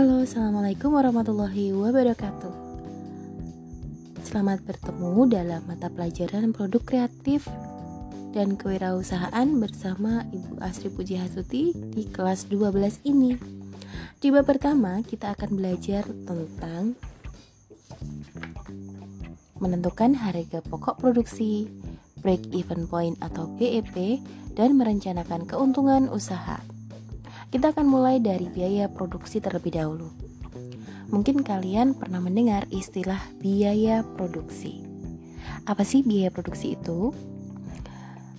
Halo, Assalamualaikum warahmatullahi wabarakatuh Selamat bertemu dalam mata pelajaran produk kreatif dan kewirausahaan bersama Ibu Asri Puji Hasuti di kelas 12 ini Di bab pertama kita akan belajar tentang menentukan harga pokok produksi, break even point atau BEP, dan merencanakan keuntungan usaha. Kita akan mulai dari biaya produksi terlebih dahulu. Mungkin kalian pernah mendengar istilah biaya produksi. Apa sih biaya produksi itu?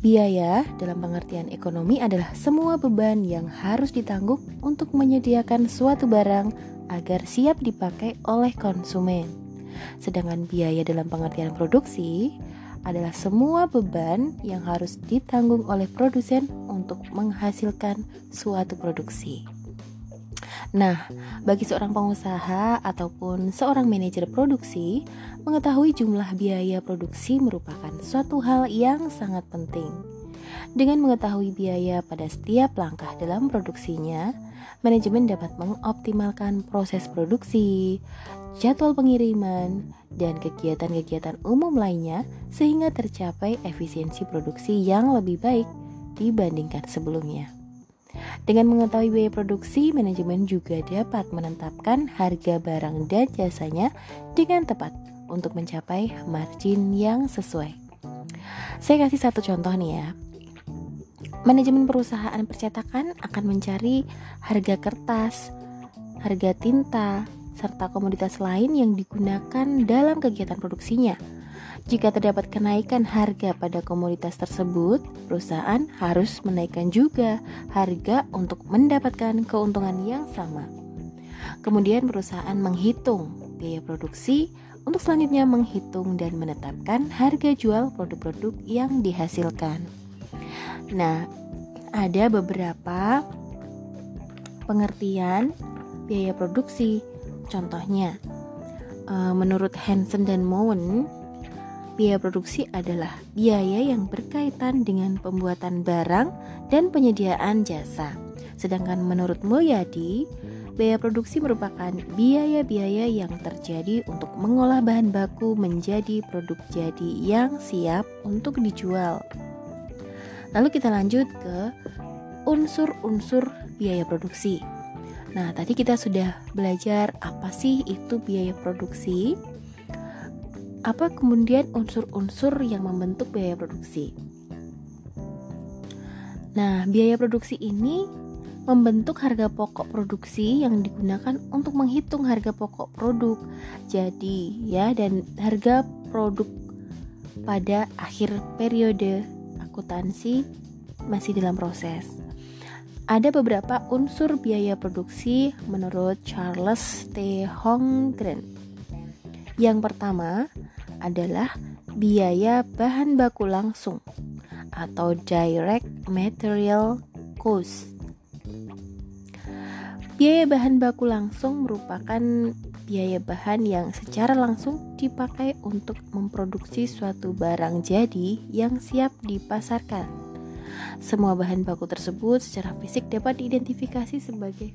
Biaya dalam pengertian ekonomi adalah semua beban yang harus ditanggung untuk menyediakan suatu barang agar siap dipakai oleh konsumen. Sedangkan biaya dalam pengertian produksi adalah semua beban yang harus ditanggung oleh produsen untuk menghasilkan suatu produksi. Nah, bagi seorang pengusaha ataupun seorang manajer produksi, mengetahui jumlah biaya produksi merupakan suatu hal yang sangat penting. Dengan mengetahui biaya pada setiap langkah dalam produksinya, manajemen dapat mengoptimalkan proses produksi, jadwal pengiriman, dan kegiatan-kegiatan umum lainnya sehingga tercapai efisiensi produksi yang lebih baik dibandingkan sebelumnya. Dengan mengetahui biaya produksi, manajemen juga dapat menetapkan harga barang dan jasanya dengan tepat untuk mencapai margin yang sesuai. Saya kasih satu contoh nih ya. Manajemen perusahaan percetakan akan mencari harga kertas, harga tinta, serta komoditas lain yang digunakan dalam kegiatan produksinya. Jika terdapat kenaikan harga pada komoditas tersebut, perusahaan harus menaikkan juga harga untuk mendapatkan keuntungan yang sama. Kemudian perusahaan menghitung biaya produksi untuk selanjutnya menghitung dan menetapkan harga jual produk-produk yang dihasilkan. Nah, ada beberapa pengertian biaya produksi Contohnya, eh, menurut Hansen dan Mowen, biaya produksi adalah biaya yang berkaitan dengan pembuatan barang dan penyediaan jasa. Sedangkan menurut Mulyadi, biaya produksi merupakan biaya-biaya yang terjadi untuk mengolah bahan baku menjadi produk jadi yang siap untuk dijual. Lalu kita lanjut ke unsur-unsur biaya produksi. Nah, tadi kita sudah belajar apa sih itu biaya produksi. Apa kemudian unsur-unsur yang membentuk biaya produksi? Nah, biaya produksi ini membentuk harga pokok produksi yang digunakan untuk menghitung harga pokok produk. Jadi, ya dan harga produk pada akhir periode akuntansi masih dalam proses. Ada beberapa unsur biaya produksi menurut Charles T. Holmgren. Yang pertama adalah biaya bahan baku langsung atau direct material cost. Biaya bahan baku langsung merupakan biaya bahan yang secara langsung dipakai untuk memproduksi suatu barang jadi yang siap dipasarkan. Semua bahan baku tersebut secara fisik dapat diidentifikasi sebagai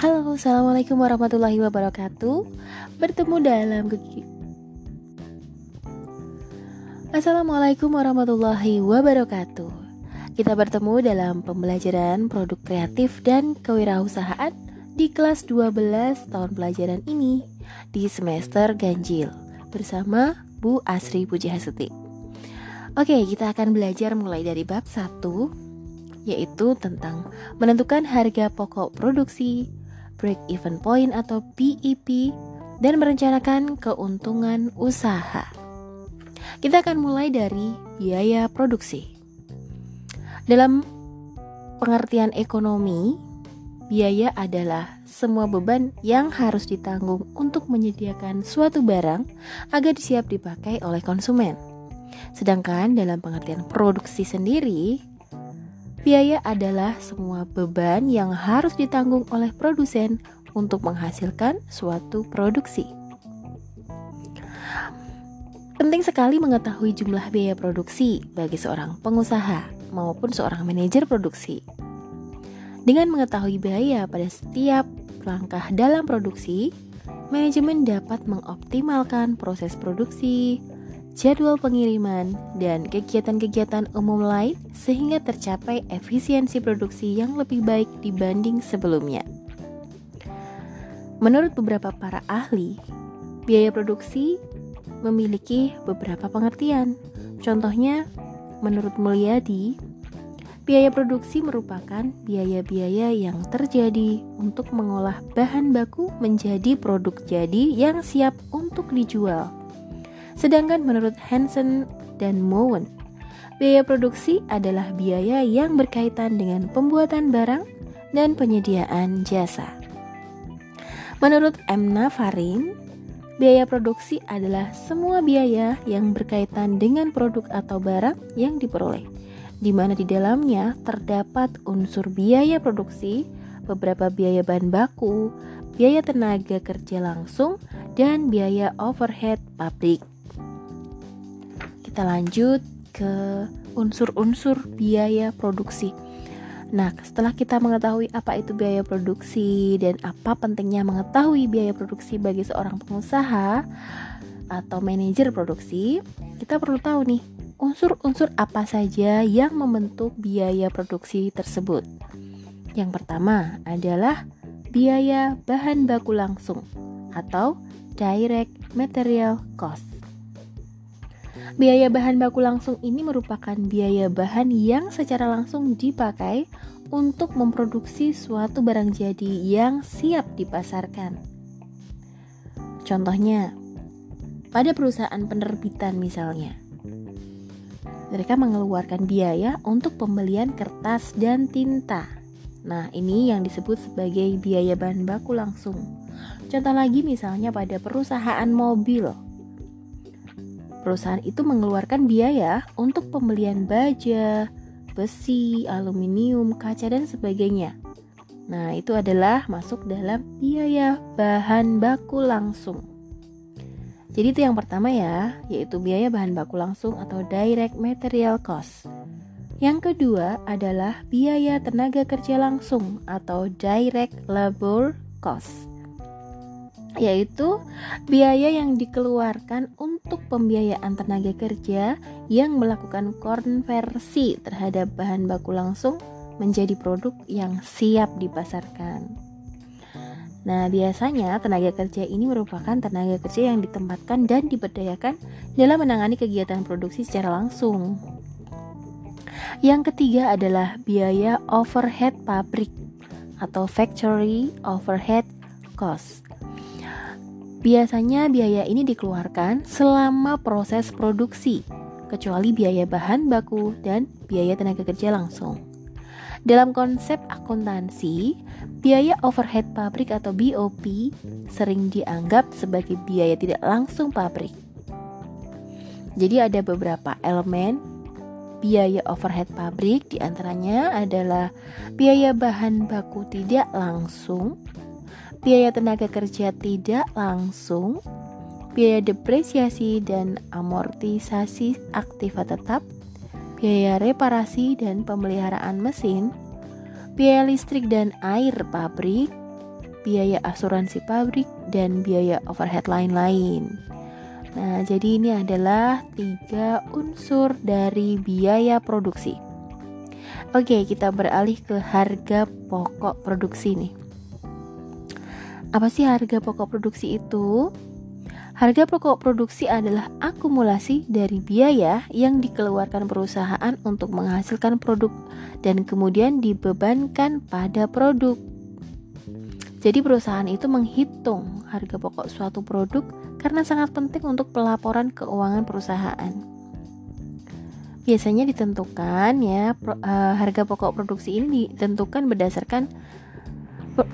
Halo, Assalamualaikum warahmatullahi wabarakatuh Bertemu dalam Assalamualaikum warahmatullahi wabarakatuh Kita bertemu dalam pembelajaran produk kreatif dan kewirausahaan di kelas 12 tahun pelajaran ini di semester ganjil bersama Bu Asri Puji Hasuti. Oke, kita akan belajar mulai dari bab 1 yaitu tentang menentukan harga pokok produksi, break even point atau BEP dan merencanakan keuntungan usaha. Kita akan mulai dari biaya produksi. Dalam pengertian ekonomi, biaya adalah semua beban yang harus ditanggung untuk menyediakan suatu barang agar siap dipakai oleh konsumen. Sedangkan dalam pengertian produksi sendiri, biaya adalah semua beban yang harus ditanggung oleh produsen untuk menghasilkan suatu produksi. Penting sekali mengetahui jumlah biaya produksi bagi seorang pengusaha maupun seorang manajer produksi. Dengan mengetahui biaya pada setiap langkah dalam produksi, manajemen dapat mengoptimalkan proses produksi, jadwal pengiriman, dan kegiatan-kegiatan umum lain sehingga tercapai efisiensi produksi yang lebih baik dibanding sebelumnya. Menurut beberapa para ahli, biaya produksi memiliki beberapa pengertian. Contohnya, menurut Mulyadi, biaya produksi merupakan biaya-biaya yang terjadi untuk mengolah bahan baku menjadi produk jadi yang siap untuk dijual. Sedangkan menurut Hansen dan Mowen, biaya produksi adalah biaya yang berkaitan dengan pembuatan barang dan penyediaan jasa. Menurut M. Navarin, biaya produksi adalah semua biaya yang berkaitan dengan produk atau barang yang diperoleh, di mana di dalamnya terdapat unsur biaya produksi, beberapa biaya bahan baku, biaya tenaga kerja langsung, dan biaya overhead pabrik. Kita lanjut ke unsur-unsur biaya produksi. Nah, setelah kita mengetahui apa itu biaya produksi dan apa pentingnya mengetahui biaya produksi bagi seorang pengusaha atau manajer produksi, kita perlu tahu nih unsur-unsur apa saja yang membentuk biaya produksi tersebut. Yang pertama adalah biaya bahan baku langsung atau direct material cost. Biaya bahan baku langsung ini merupakan biaya bahan yang secara langsung dipakai untuk memproduksi suatu barang jadi yang siap dipasarkan. Contohnya, pada perusahaan penerbitan misalnya, mereka mengeluarkan biaya untuk pembelian kertas dan tinta. Nah, ini yang disebut sebagai biaya bahan baku langsung. Contoh lagi misalnya pada perusahaan mobil Perusahaan itu mengeluarkan biaya untuk pembelian baja, besi, aluminium, kaca, dan sebagainya. Nah, itu adalah masuk dalam biaya bahan baku langsung. Jadi itu yang pertama ya, yaitu biaya bahan baku langsung atau direct material cost. Yang kedua adalah biaya tenaga kerja langsung atau direct labor cost yaitu biaya yang dikeluarkan untuk pembiayaan tenaga kerja yang melakukan konversi terhadap bahan baku langsung menjadi produk yang siap dipasarkan. Nah, biasanya tenaga kerja ini merupakan tenaga kerja yang ditempatkan dan diberdayakan dalam menangani kegiatan produksi secara langsung. Yang ketiga adalah biaya overhead pabrik atau factory overhead cost Biasanya biaya ini dikeluarkan selama proses produksi, kecuali biaya bahan baku dan biaya tenaga kerja langsung. Dalam konsep akuntansi, biaya overhead pabrik atau BOP sering dianggap sebagai biaya tidak langsung pabrik. Jadi ada beberapa elemen biaya overhead pabrik di antaranya adalah biaya bahan baku tidak langsung, biaya tenaga kerja tidak langsung, biaya depresiasi dan amortisasi aktiva tetap, biaya reparasi dan pemeliharaan mesin, biaya listrik dan air pabrik, biaya asuransi pabrik, dan biaya overhead lain-lain. Nah, jadi ini adalah tiga unsur dari biaya produksi. Oke, kita beralih ke harga pokok produksi nih. Apa sih harga pokok produksi itu? Harga pokok produksi adalah akumulasi dari biaya yang dikeluarkan perusahaan untuk menghasilkan produk dan kemudian dibebankan pada produk. Jadi perusahaan itu menghitung harga pokok suatu produk karena sangat penting untuk pelaporan keuangan perusahaan. Biasanya ditentukan ya uh, harga pokok produksi ini ditentukan berdasarkan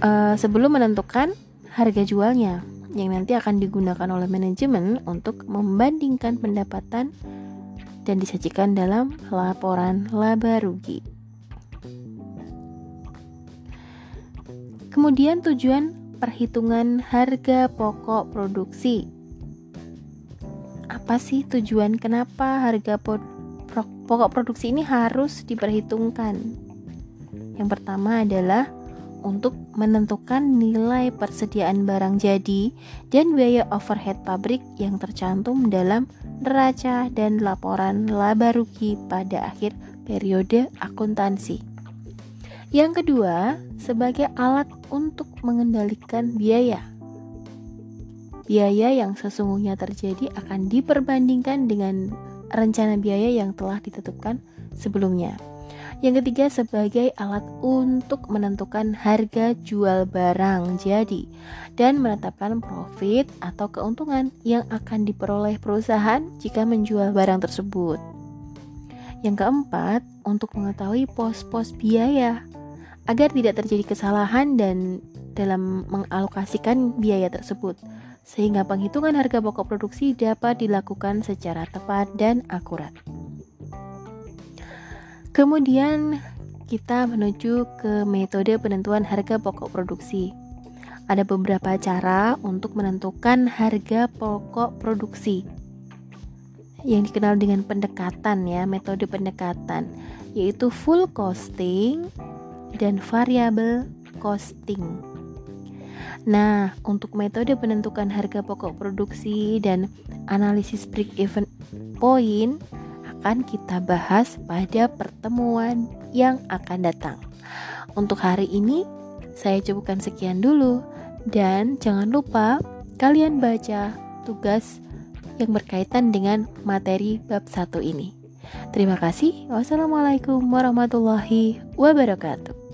uh, sebelum menentukan harga jualnya yang nanti akan digunakan oleh manajemen untuk membandingkan pendapatan dan disajikan dalam laporan laba rugi. Kemudian tujuan perhitungan harga pokok produksi. Apa sih tujuan kenapa harga pokok produksi ini harus diperhitungkan? Yang pertama adalah untuk menentukan nilai persediaan barang jadi dan biaya overhead pabrik yang tercantum dalam neraca dan laporan laba rugi pada akhir periode akuntansi. Yang kedua, sebagai alat untuk mengendalikan biaya. Biaya yang sesungguhnya terjadi akan diperbandingkan dengan rencana biaya yang telah ditetapkan sebelumnya. Yang ketiga sebagai alat untuk menentukan harga jual barang jadi dan menetapkan profit atau keuntungan yang akan diperoleh perusahaan jika menjual barang tersebut. Yang keempat, untuk mengetahui pos-pos biaya agar tidak terjadi kesalahan dan dalam mengalokasikan biaya tersebut sehingga penghitungan harga pokok produksi dapat dilakukan secara tepat dan akurat. Kemudian kita menuju ke metode penentuan harga pokok produksi. Ada beberapa cara untuk menentukan harga pokok produksi yang dikenal dengan pendekatan ya, metode pendekatan yaitu full costing dan variable costing. Nah, untuk metode penentukan harga pokok produksi dan analisis break even point akan kita bahas pada pertemuan yang akan datang. Untuk hari ini, saya cukupkan sekian dulu, dan jangan lupa kalian baca tugas yang berkaitan dengan materi bab satu ini. Terima kasih. Wassalamualaikum warahmatullahi wabarakatuh.